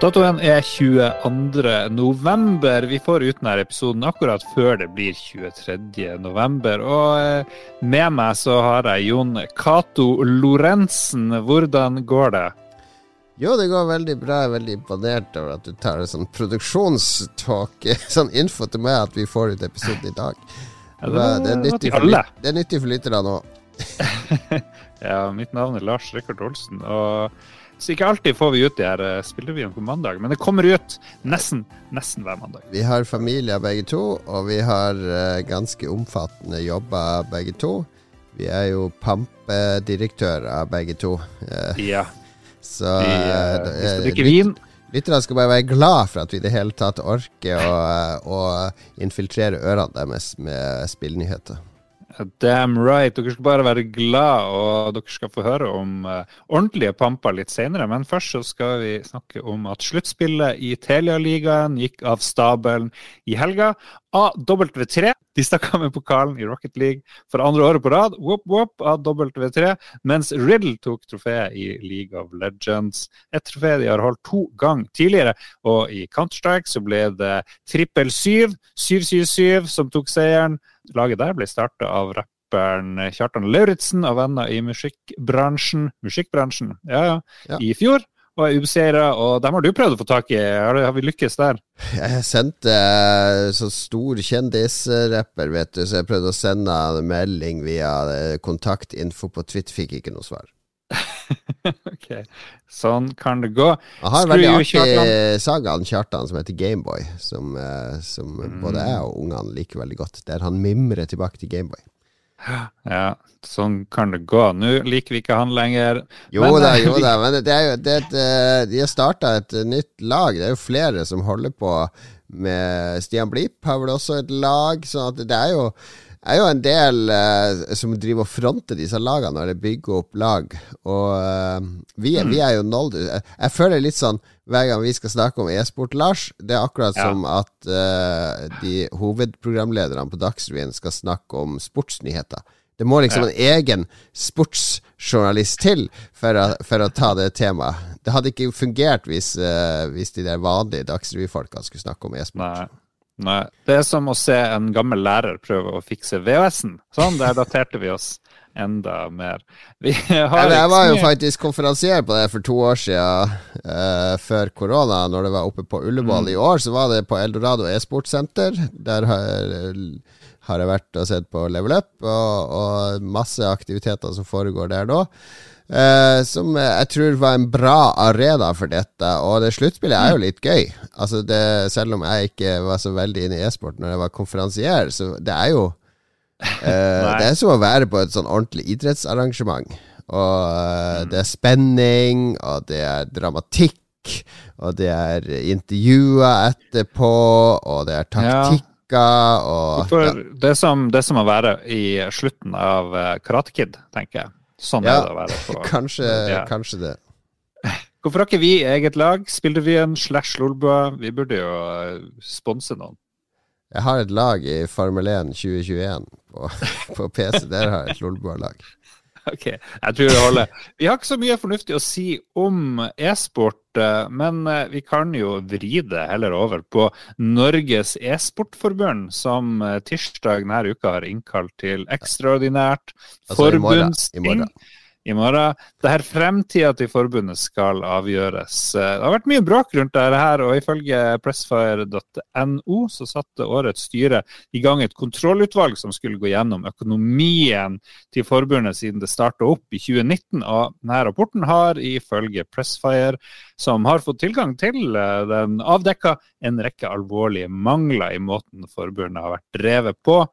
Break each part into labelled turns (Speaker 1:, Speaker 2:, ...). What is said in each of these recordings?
Speaker 1: Datoen er 22. november. Vi får ut denne episoden akkurat før det blir 23. november. Og eh, med meg så har jeg Jon Cato Lorentzen. Hvordan går det?
Speaker 2: Jo, det går veldig bra. Jeg er veldig imponert over at du tar en sånn produksjonstalk, sånn info til meg at vi får ut episoden i dag.
Speaker 1: Ja,
Speaker 2: Det, er- det, er nyttig for, lyt- det er nyttig for lytterne òg.
Speaker 1: Ja, mitt navn er Lars Rikard Olsen. og så ikke alltid får vi ut de her eh, spillerevyene på mandag, men det kommer ut nesten, nesten hver mandag.
Speaker 2: Vi har familier begge to, og vi har eh, ganske omfattende jobber begge to. Vi er jo pampedirektører begge to. eh,
Speaker 1: Ja,
Speaker 2: så
Speaker 1: vi, vi skal drikke vin.
Speaker 2: Lytterne skal bare være glad for at vi i det hele tatt orker å, å infiltrere ørene deres med spillnyheter.
Speaker 1: Damn right. Dere skal bare være glad, og dere skal få høre om eh, ordentlige pamper litt senere. Men først så skal vi snakke om at sluttspillet i Telialigaen gikk av stabelen i helga. AW3 de stakk av med pokalen i Rocket League for andre året på rad. Whoop, whoop, AW3. Mens Riddle tok trofeet i League of Legends. Et trofé de har holdt to ganger tidligere. Og i Counter-Strike så ble det trippel syv, 777, som tok seieren. Laget der ble starta av rapperen Kjartan Lauritzen og venner i musikkbransjen, musikkbransjen ja, ja,
Speaker 2: Ja.
Speaker 1: i fjor. Og er ubeseira, og dem har du prøvd å få tak i. Har, har vi lykkes der?
Speaker 2: Jeg sendte eh, så stor kjendisrapper, vet du, så jeg prøvde å sende en melding via eh, kontaktinfo på Twitter, fikk ikke noe svar.
Speaker 1: ok, Sånn kan det gå.
Speaker 2: Han har en veldig artig saga, om Kjartan, som heter Gameboy, som, eh, som
Speaker 1: Mm.
Speaker 2: både jeg og ungene liker veldig godt. Der han mimrer tilbake til Gameboy.
Speaker 1: Ja, sånn kan det gå. Nå liker vi ikke han lenger.
Speaker 2: Jo
Speaker 1: Men,
Speaker 2: da, jo da, men det er jo det er et, eh, De har starta et eh, nytt lag. Det er jo flere som holder på med Stian Blipp har vel også et lag, så at det er jo er jo en del eh, som driver og fronter disse lagene når de bygger opp lag. Og eh, vi, er- vi er jo nådd jeg, jeg føler litt sånn hver gang vi skal snakke om e-sport, Lars, det er akkurat
Speaker 1: Ja.
Speaker 2: som at eh, de hovedprogramlederne på Dagsrevyen skal snakke om sportsnyheter. Det må liksom en egen sportsjournalist til for å, for å ta det temaet. Det hadde ikke fungert hvis, eh, hvis de der vanlige Dagsrevy-folka skulle snakke om e-sport.
Speaker 1: Nei. Det er som å se en gammel lærer prøve å fikse VHS-en. Sånn, der daterte vi oss enda mer. Vi har
Speaker 2: Jeg, var jo faktisk konferansier på det for to år siden, uh, før korona, når det var oppe på Ullevål. I år så var det på Eldorado e-sportsenter. Der har, har jeg vært og sett på Level Up, og, og masse aktiviteter som foregår der nå. Eh, som jeg tror var en bra arena for dette. Og det sluttspillet er jo litt gøy. Altså det, selv om jeg ikke var så veldig inne i e-sport når jeg var konferansier, så det er jo
Speaker 1: uh,
Speaker 2: Det er som å være på et sånn ordentlig idrettsarrangement. Og eh, det er spenning, og det er dramatikk, og det er intervjuer etterpå, og det er taktikker, og
Speaker 1: For
Speaker 2: ja.
Speaker 1: det, er som, det er som å være i slutten av uh, Karate Kid, tenker jeg. Sånn
Speaker 2: Ja,
Speaker 1: er det å være på
Speaker 2: kanskje,
Speaker 1: Ja.
Speaker 2: kanskje det.
Speaker 1: Hvorfor har ikke vi eget lag? Spillrevyen slash Lolbua. Vi burde jo eh, sponse noen.
Speaker 2: Jeg har et lag i Formel 1 2021 på, på PC. Der har jeg et Lolbua-lag.
Speaker 1: Ok, jeg tror det holder. Vi har ikke så mye fornuftig å si om e-sport, eh, men eh, vi kan jo vri det heller over på Norges e-sportforbund, som eh, tirsdag denne uka har innkalt til ekstraordinært
Speaker 2: Altså i morgen. I
Speaker 1: forbundsting.
Speaker 2: morgen.
Speaker 1: I morgen. Det her fremtida til forbundet skal avgjøres. Eh, Det har vært mye bråk rundt dette her, og ifølge pressfire.no så satte årets styre i gang et kontrollutvalg som skulle gå gjennom økonomien til forbundet siden det starta opp i 2019. Og denne rapporten har ifølge Pressfire, som har fått tilgang til eh, den, avdekka en rekke alvorlige mangler i måten forbundet har vært drevet på.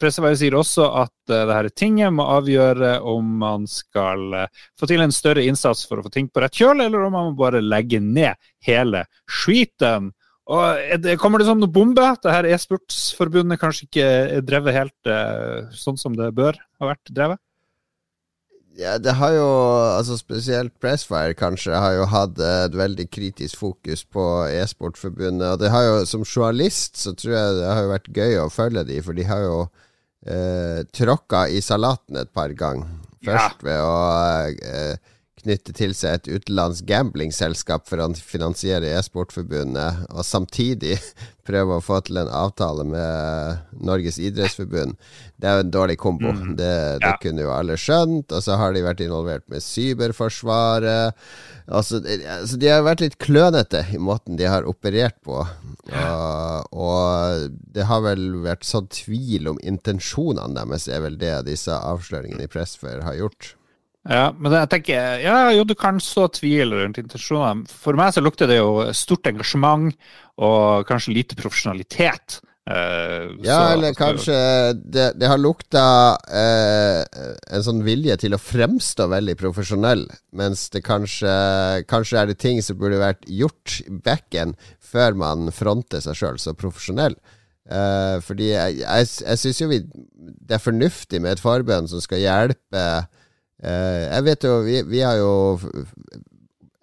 Speaker 1: Pressefire sier også at uh, det her tinget må avgjøre om man skal uh, få til en større innsats for å få ting på rett kjøl, eller om man må bare legge ned hele skiten. Og er det, Kommer det som noen bombe? Det her e-sportsforbundet kanskje ikke er drevet helt uh, sånn som det bør ha vært drevet?
Speaker 2: Ja, det har jo, altså spesielt Pressfire kanskje, har jo hatt et veldig kritisk fokus på e-sportforbundet. Og det har jo, som journalist, så tror jeg det har jo vært gøy å følge de, for de har jo eh, tråkka i salaten et par ganger. Først ved å eh, knytte til seg et utenlandsk gamblingselskap for å finansiere e-sportforbundet, og samtidig prøve å få til en avtale med Norges idrettsforbund. Det er jo en dårlig kombo. Mm. Det, det ja. kunne jo alle skjønt. Og så har de vært involvert med Cyberforsvaret. Altså, altså, de har vært litt klønete i måten de har operert på. Og, og det har vel vært sånn tvil om intensjonene deres, er vel det disse avsløringene i Pressfire har gjort.
Speaker 1: Ja, men jeg tenker, ja, jo, du kan så tvil rundt intensjonene. For meg så lukter det jo stort engasjement og kanskje lite profesjonalitet.
Speaker 2: Uh, ja, så, eller kanskje det, det har lukta uh, en sånn vilje til å fremstå veldig profesjonell, mens det kanskje, kanskje er det ting som burde vært gjort i bekken før man fronter seg sjøl så profesjonell. Uh, fordi jeg, jeg, jeg syns jo vi, det er fornuftig med et forbønn som skal hjelpe Jeg vet jo, vi, vi har jo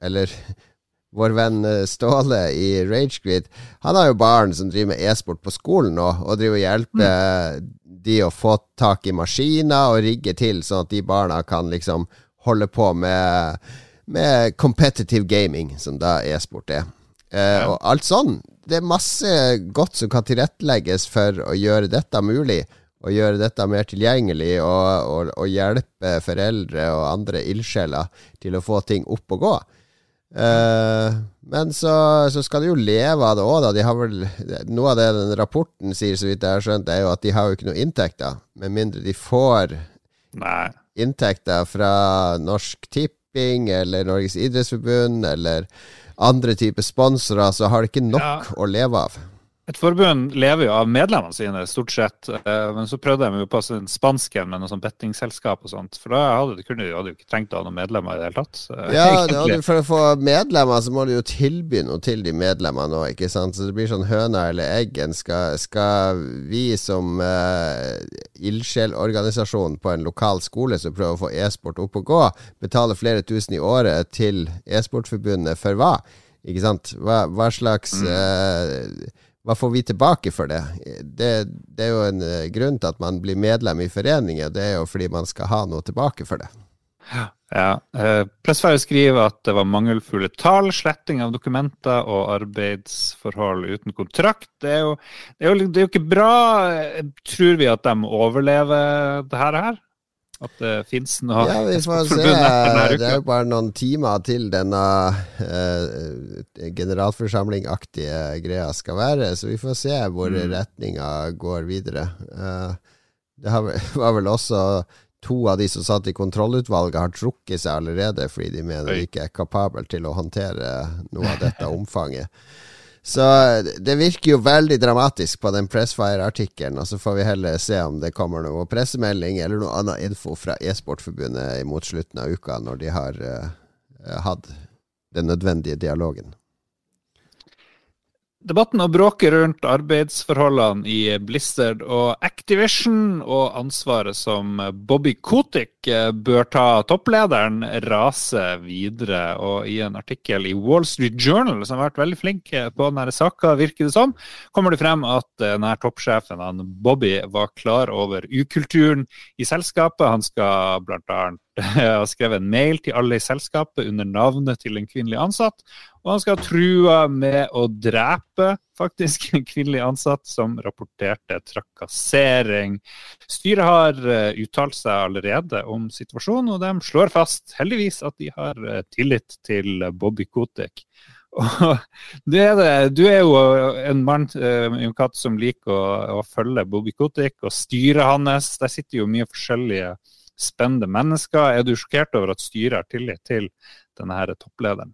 Speaker 2: Eller vår venn eh, Ståle i Ragequit, han har jo barn som driver med e-sport på skolen nå, og driver og hjelper mm. de å få tak i maskiner og rigge til, sånn at de barna kan liksom holde på med, med competitive gaming, som da e-sport er. Eh, ja. Og alt sånn. Det er masse godt som kan tilrettelegges for å gjøre dette mulig og gjøre dette mer tilgjengelig, og, og, og hjelpe foreldre og andre ildsjeler til å få ting opp og gå. Uh, men så, så, skal de jo leve av det òg, da. De har vel, noe av det den rapporten sier, så vidt jeg har skjønt, er jo at de har jo ikke noe inntekter. Med mindre de får Nei. inntekter fra Norsk Tipping eller Norges idrettsforbund eller andre typer sponsorer, så har de ikke nok ja. å leve av.
Speaker 1: Et forbund lever jo av medlemmene sine, stort sett. Eh, men så prøvde de jo på sin spansken med noe sånn bettingselskap og sånt. For da hadde de, kunne hadde jo ikke trengt å ha noen medlemmer i det hele tatt.
Speaker 2: Ja, det, for å få medlemmer så må du jo tilby noe til de medlemmene òg, ikke sant. Så det blir sånn høna eller eggen. Skal, skal vi som uh, ildsjelorganisasjon på en lokal skole som prøver å få e-sport opp og gå, betale flere tusen i året til e-sportforbundet for hva? Ikke sant? Hva, hva slags uh, hva får vi tilbake for det? det? det? er jo en uh, grunn til at man blir medlem i foreninger. Det er jo fordi man skal ha noe tilbake for det.
Speaker 1: Ja. ja. Uh, skriver at det var mangelfulle tall, sletting av dokumenter og arbeidsforhold uten kontrakt. Det er jo, det er jo, det er jo ikke bra. Tror vi at de overlever det her? At det fins noe
Speaker 2: Ja, vi får se. Det er jo bare noen timer til denne uh, generalforsamlingaktige greia skal være, så vi får se hvor mm. retninga går videre. Uh, det var vel også to av de som satt i kontrollutvalget, har trukket seg allerede fordi de mener de ikke er kapable til å håndtere noe av dette omfanget. Så det virker jo veldig dramatisk på den Pressfire-artikkelen, og så får vi heller se om det kommer noe pressemelding eller noe annen info fra E-sportforbundet mot slutten av uka, når de har uh, hatt den nødvendige dialogen.
Speaker 1: Debatten og bråket rundt arbeidsforholdene i Blizzard og Activision, og ansvaret som Bobby Kotick eh, bør ta topplederen, raser videre. Og i en artikkel i Wall Street Journal, som har vært veldig flink på denne saka, virker det som, kommer det frem at denne toppsjefen han Bobby var klar over ukulturen i selskapet. Han skal bl.a. ha skrevet en mail til alle i selskapet under navnet til en kvinnelig ansatt og han skal ha trua med å drepe faktisk en kvinnelig ansatt som rapporterte trakassering. Styret har uh, uttalt seg allerede om situasjonen, og de slår fast heldigvis at de har uh, tillit til Bobby Kotek. Og er. Du er jo en mann uh, som liker å, å, følge Bobby Kotik og styret hans. Der sitter jo mye forskjellige spennende mennesker. Er du sjokkert over at styret har tillit til denne her topplederen?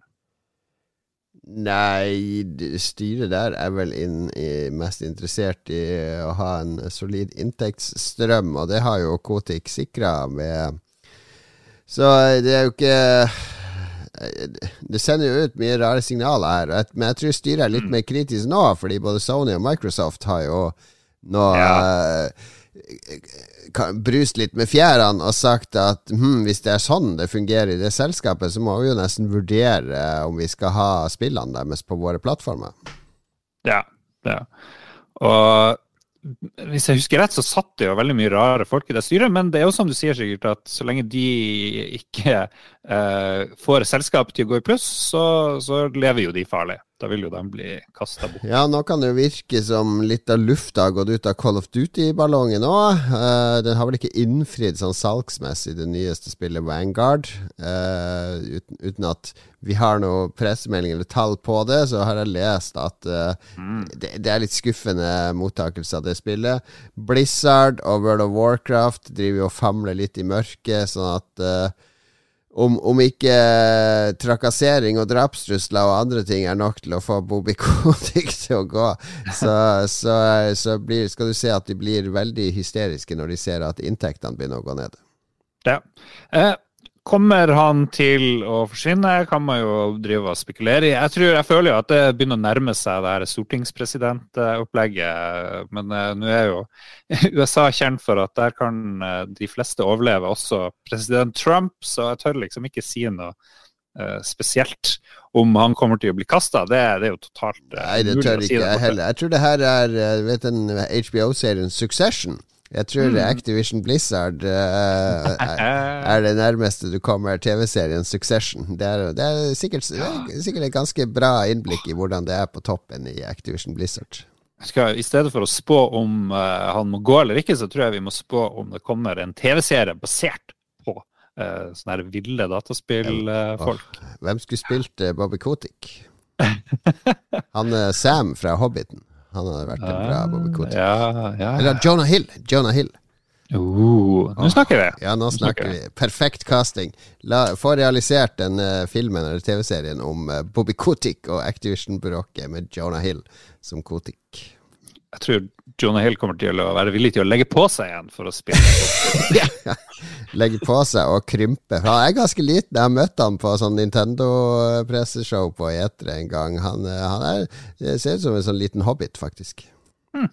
Speaker 2: Nei, styret der er vel inn i, mest interessert i å ha en solid inntektsstrøm, og det har jo Kotik sikra med Så det er jo ikke Det sender jo ut mye rare signaler her, men jeg tror styret er litt mm. mer kritisk nå, fordi både Sony og Microsoft har jo nå ja brust litt med fjærene og sagt at hm, hvis det er sånn det fungerer i det selskapet, så må vi jo nesten vurdere om vi skal ha spillene deres på våre plattformer.
Speaker 1: Ja, ja. Og hvis jeg husker rett, så satt det jo veldig mye rare folk i det styret, men det er jo som du sier sikkert, at så lenge de ikke uh, får selskap til å gå i pluss, så, så lever jo de farlig. Da vil jo de bli kasta bort.
Speaker 2: Ja, nå kan det jo virke som litt av lufta har gått ut av Call of Duty-ballongen òg. Uh, den har vel ikke innfridd sånn salgsmessig det nyeste spillet Vanguard. Uh, uten, uten, at vi har noe pressemelding eller tall på det, så har jeg lest at uh, mm. det, det, er litt skuffende mottakelse av det spillet. Blizzard og World of Warcraft driver jo og famler litt i mørket, sånn at om, om, ikke trakassering og drapstrusler og andre ting er nok til å få Bobby Kodik til å gå, så, så, så blir, skal du se at de blir veldig hysteriske når de ser at inntektene begynner å gå ned.
Speaker 1: Ja. Eh, Kommer han til å forsvinne, kan man jo drive og spekulere i. Jeg, tror, jeg føler jo at det begynner å nærme seg det her stortingspresidentopplegget. Men uh, nå er jo USA kjent for at der kan uh, de fleste overleve, også president Trump. Så jeg tør liksom ikke si noe uh, spesielt om han kommer til å bli kasta. Det, det, er jo totalt
Speaker 2: Nei, det tør ikke jeg heller. Jeg tror det her er vet den HBO-serien Succession. Jeg tror mm. Activision Blizzard uh, er, det nærmeste du kommer TV-serien Succession. Det er, det er sikkert, sikkert, et ganske bra innblikk i hvordan det er på toppen i Activision Blizzard.
Speaker 1: Skal, I stedet for å spå om uh, han må gå eller ikke, så tror jeg vi må spå om det kommer en TV-serie basert på uh, sånne her ville dataspillfolk.
Speaker 2: Uh, Hvem skulle spilt Bobby Kotick? han Sam fra Hobbiten. Han hadde vært en bra Bobby Kotick.
Speaker 1: Ja, ja,
Speaker 2: Eller Jonah Hill. Jonah Hill.
Speaker 1: Uh, nå snakker vi!
Speaker 2: Ja, nå snakker vi. Perfekt casting. La, få realisert den uh, filmen eller TV-serien om uh, Bobby Kotick og Activision-bråket med Jonah Hill som Kotick
Speaker 1: jeg tror Jonah Hill kommer til å være villig til å legge på seg igjen for å spille.
Speaker 2: Legge på seg og krympe. Han er ganske liten. Jeg har møtt ham på sånn Nintendo-presseshow på Etre en gang. Han, eh, han er, ser ut som en sånn liten hobbit, faktisk. Hmm.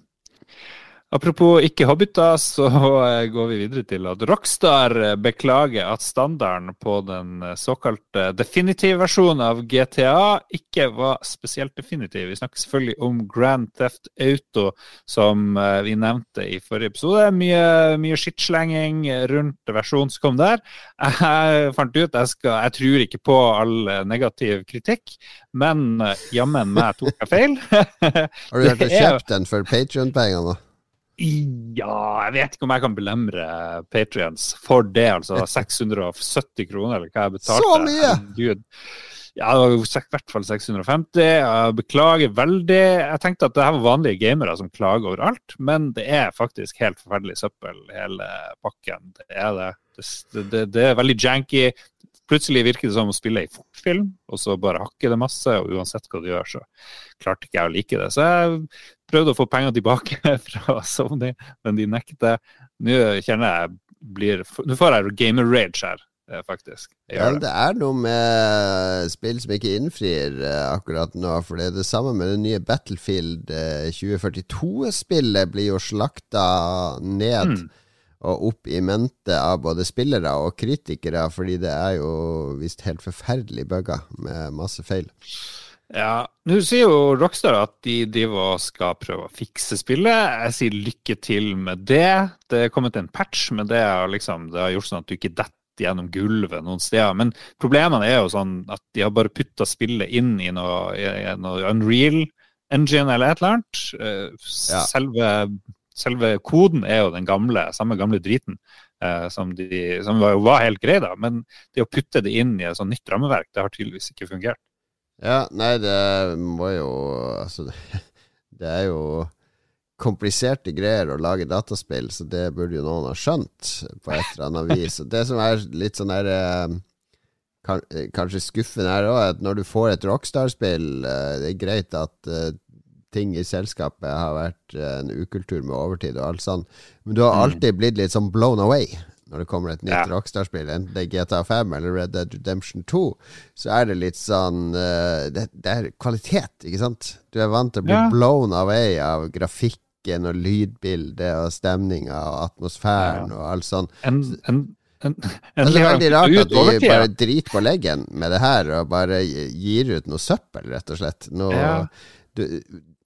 Speaker 1: Apropos ikke hobbiter, så eh, går vi videre til at Rockstar eh, beklager at standarden på den eh, såkalte definitive versjonen av GTA ikke var spesielt definitiv. Vi snakker selvfølgelig om Grand Theft Auto, som vi nevnte i forrige episode. Mye, mye skittslenging rundt versjonen som kom der. Jeg fant ut jeg, skal, jeg tror ikke på all negativ kritikk, men jammen meg tok jeg feil.
Speaker 2: Har du hørt kjøpt den for Patrion-pengene?
Speaker 1: Ja, jeg vet ikke om jeg kan belemre Patrions for det, altså. 670 kroner, eller hva jeg betalte.
Speaker 2: Så mye!
Speaker 1: Gud. Ja, det var i hvert fall 650. Jeg beklager veldig. Jeg tenkte at det her var vanlige gamere som klager overalt, men det er faktisk helt forferdelig søppel, hele pakken. Det er det. Det, det, det er veldig janky. Plutselig virker det som å spille i fortfilm, og så bare hakker det masse. Og uansett hva du gjør, så klarte ikke jeg å like det. Så jeg prøvde å få penger tilbake fra Sony, men de nekter. Nå kjenner jeg blir Nå får jeg gamer-rage her, eh, faktisk.
Speaker 2: Ja, det er noe med spill som ikke innfrir uh, akkurat nå. For det er det samme med det nye Battlefield uh, 2042-spillet. Blir jo slakta ned. Mm og opp i mente av både spillere og kritikere, fordi det er jo visst helt forferdelig bugger med masse feil.
Speaker 1: Ja, Nå sier jo Rockstar at de driver og skal prøve å fikse spillet. Jeg sier lykke til med det. Det er kommet en patch, men det liksom, det har gjort sånn at du ikke detter gjennom gulvet noen steder. Men problemene er jo sånn at de har bare putta spillet inn i noe, i noe Unreal Engine eller et eller annet. Eh, selve selve koden er jo den gamle, samme gamle driten. Eh, som, de, som var, var, helt grei, da. Men det å putte det inn i et sånt nytt rammeverk, det har tydeligvis ikke fungert.
Speaker 2: Ja, nei, det må jo Altså, det, det er jo kompliserte greier å lage dataspill, så det burde jo noen ha skjønt på et eller annet vis. Og det som er litt sånn her eh, Kanskje skuffende her òg, at når du får et Rockstar-spill eh, Det er greit at ting i selskapet har vært eh, en ukultur med overtid og alt sånt, Men du har mm. alltid blitt litt sånn blown away når det kommer et nytt ja. Rockstar-spill, enten det er GTA 5 eller Red Dead Redemption 2, så er det litt sånn uh, det, det, er kvalitet, ikke sant? Du er vant til å bli ja. blown away av grafikken og lydbildet og stemninga og atmosfæren ja. og alt sånn. En, en, en, det er veldig rart at de bare driter på leggen med det her og bare gir ut noe søppel, rett og slett. Noe, du,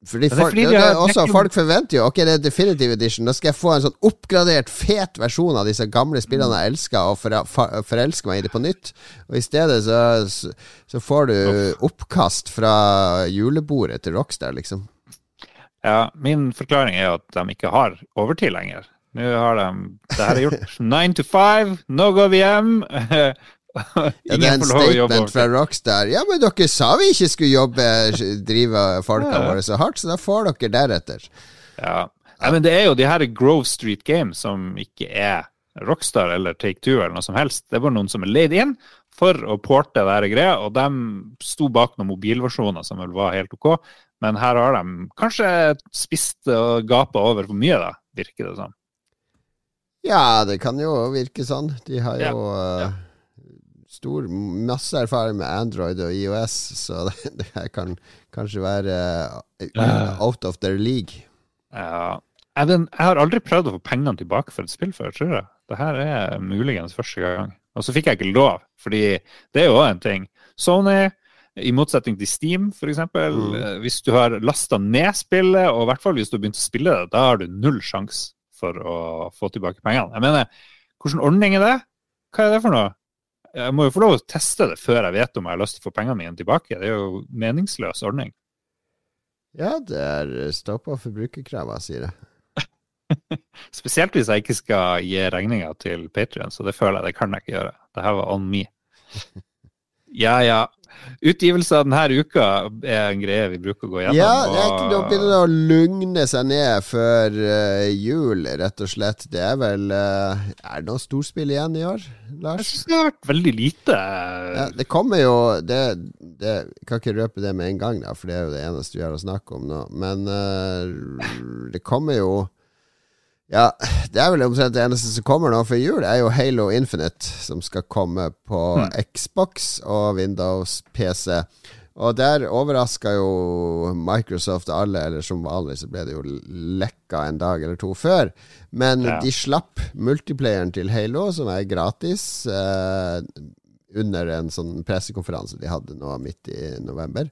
Speaker 2: Fordi
Speaker 1: det er
Speaker 2: folk,
Speaker 1: fordi
Speaker 2: det,
Speaker 1: de
Speaker 2: det, også, folk forventer jo Ok, det er Definitive Edition. Da skal jeg få en sånn oppgradert, fet versjon av disse gamle spillene jeg elsker, og for, for, forelske meg i det på nytt. Og i stedet så, så, så får du oppkast fra julebordet til Rockstar, liksom.
Speaker 1: Ja, min forklaring er at de ikke har overtid lenger. Nå har de Det her er gjort nine to five, nå går vi hjem.
Speaker 2: Ja, det er en statement fra. Rockstar. Ja, men dere sa vi ikke skulle jobbe, drive folka
Speaker 1: Ja.
Speaker 2: våre så hardt, så da får dere deretter.
Speaker 1: Ja. ja. men det er jo de her Grove Street Games som ikke er Rockstar eller Take Two eller noe som helst. Det var noen som er leid inn for å porte det greia, og de sto bak noen mobilversjoner som vel var helt ok, men her har de kanskje spist og gapa over for mye, da, virker det som.
Speaker 2: Ja, det kan jo virke sånn. De har jo
Speaker 1: ja.
Speaker 2: Stor, masse erfaring med Android og IOS, så det, det her kan kanskje være
Speaker 1: uh,
Speaker 2: out of their league.
Speaker 1: Ja. Jeg, har aldri prøvd å få pengene tilbake for et spill før, tror jeg. Det her er muligens første gang. Og så fikk jeg ikke lov, fordi det er jo òg en ting. Sony, i motsetning til Steam, f.eks.,
Speaker 2: Mm.
Speaker 1: eh, hvis du har lasta ned spillet, og i hvert fall hvis du har begynt å spille det, da har du null sjanse for å få tilbake pengene. Jeg mener, hvilken ordning er det? Hva er det for noe? Jeg må jo få lov å teste det før jeg vet om jeg har lyst til å få pengene mine tilbake. Det er jo meningsløs ordning.
Speaker 2: Ja, det er stoppa forbrukerkrava, sier jeg.
Speaker 1: Spesielt hvis jeg ikke skal gi regninga til Patrion, så det føler jeg det kan jeg ikke gjøre. Det her var on me. Ja, ja. Utgivelse av denne uka er en greie vi bruker å gå gjennom.
Speaker 2: Ja, det er ikke noe å lugne seg ned før uh, jul, rett og slett. Det er vel uh, Er det noe storspill igjen i år,
Speaker 1: Jeg
Speaker 2: Lars?
Speaker 1: syns det har vært veldig lite.
Speaker 2: Ja, det kommer jo det, det Jeg kan ikke røpe det med en gang, da, for det er jo det eneste vi har å snakke om nå. Men uh, det kommer jo Ja, det er vel omtrent det eneste som kommer nå for jul, er jo Halo Infinite, som skal komme på Xbox og Windows PC. Og der overraska jo Microsoft alle, eller som vanlig så ble det jo lekka en dag eller to før. Men
Speaker 1: Ja.
Speaker 2: de slapp multiplayeren til Halo, som er gratis, eh, under en sånn pressekonferanse de hadde nå midt i november.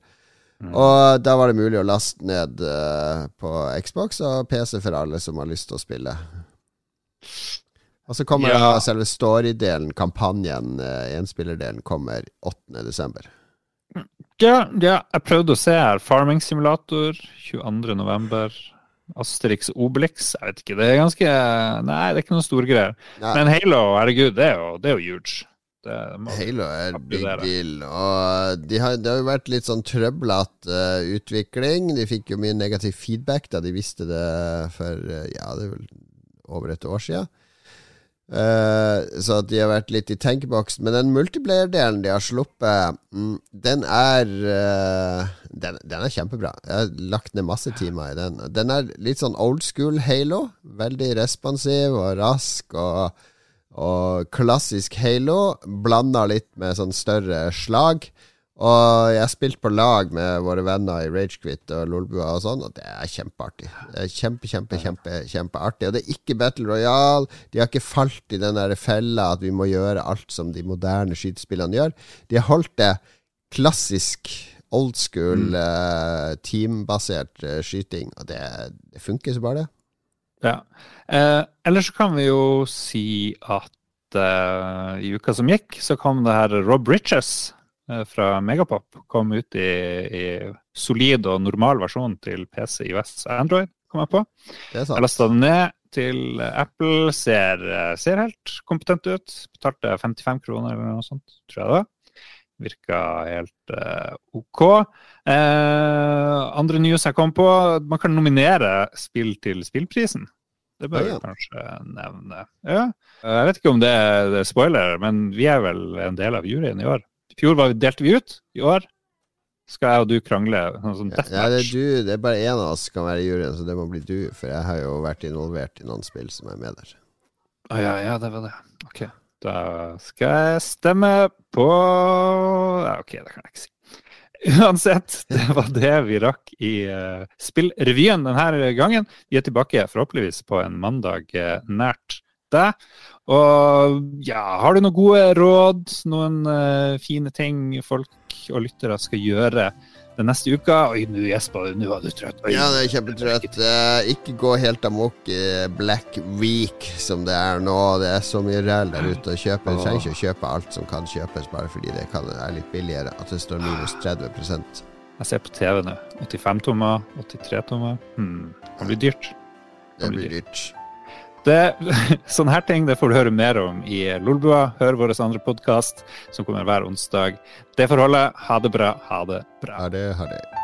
Speaker 2: Og da var det mulig å laste ned eh, på Xbox og PC for alle som har lyst til å spille. Og så kommer
Speaker 1: Ja.
Speaker 2: selve story-delen, kampanjen, uh, enspillerdelen, kommer 8. desember.
Speaker 1: Ja, ja, jeg prøvde å se her. Farming Simulator 22. november. Asterix Obelix. Jeg vet ikke, det er ganske Nei, det er ikke noen store greier.
Speaker 2: Ja.
Speaker 1: Men Halo, herregud, det er jo, det er jo huge.
Speaker 2: Halo er big deal. Og de har, det har jo vært litt sånn trøblete uh, utvikling. De fikk jo mye negativ feedback da de visste det for uh, ja, det er vel over et år siden. Uh, så de har vært litt i tenkeboks. Men den multiplayer-delen de har sluppet, mm, den er den, den er kjempebra. Jeg har lagt ned masse timer i den. Den er litt sånn old school Halo. Veldig responsiv og rask og og klassisk Halo blanda litt med sånn større slag. Og jeg har spilt på lag med våre venner i Ragequit og Lolbua og sånn, og det er kjempeartig. Det er kjempe, kjempe, kjempe, kjempeartig. Og det er ikke Battle Royale. De har ikke falt i den der fella at vi må gjøre alt som de moderne skytespillene gjør. De har holdt det klassisk old school, mm. teambasert eh, skyting, og det, det funker så bare det.
Speaker 1: Ja. Eh, ellers så kan vi jo si at eh, i uka som gikk, så kom det her Rob Riches eh, fra Megapop. Kom ut i, i solid og normal versjon til PC, i og Android, kom jeg på.
Speaker 2: Det er
Speaker 1: Jeg
Speaker 2: sant.
Speaker 1: lasta den ned til Apple. Ser, eh, ser helt kompetent ut. Betalte 55 kroner eller noe sånt, tror jeg det var. Virka helt eh, OK. Eh, andre news jeg kom på, man kan nominere spill til spillprisen. Det bør vi
Speaker 2: Ja, ja.
Speaker 1: kanskje nevne. Ja. Eh, Jeg vet ikke om det er, er spoiler, men vi er vel en del av juryen i år. I fjor var vi, delte vi ut. I år skal jeg og du krangle. Sånn som
Speaker 2: Ja, det, er du, det er bare én av oss som kan være i juryen, så det må bli du. For jeg har jo vært involvert i noen spill som er med der.
Speaker 1: Å ja, ja, det var det. Ok. Da skal jeg stemme på ja, Ok, det kan jeg ikke si. Uansett, det var det vi rakk i uh, spillrevyen denne gangen. Vi er tilbake forhåpentligvis på en mandag uh, nært deg. Og ja, har du noen gode råd, noen uh, fine ting folk og lyttere skal gjøre den neste uka? Oi, nå Jesper, nå var du trøtt. Oi.
Speaker 2: Ja, det er kjempetrøtt. Uh, ikke gå helt amok i Black Week som det er nå. Det er så mye ræl der ute å kjøpe. Du trenger ikke å kjøpe alt som kan kjøpes, bare fordi det kan, er litt billigere. At det står minus 30
Speaker 1: Jeg ser på TV nå. 85 tommer, 83 tommer. Hmm. Det blir dyrt.
Speaker 2: Det blir dyrt.
Speaker 1: Det, sånne her ting det får du høre mer om i Lolbua. Hør vår andre podkast som kommer hver onsdag. Det får holde. Ha det bra. Ha det bra.
Speaker 2: Ha det, ha det.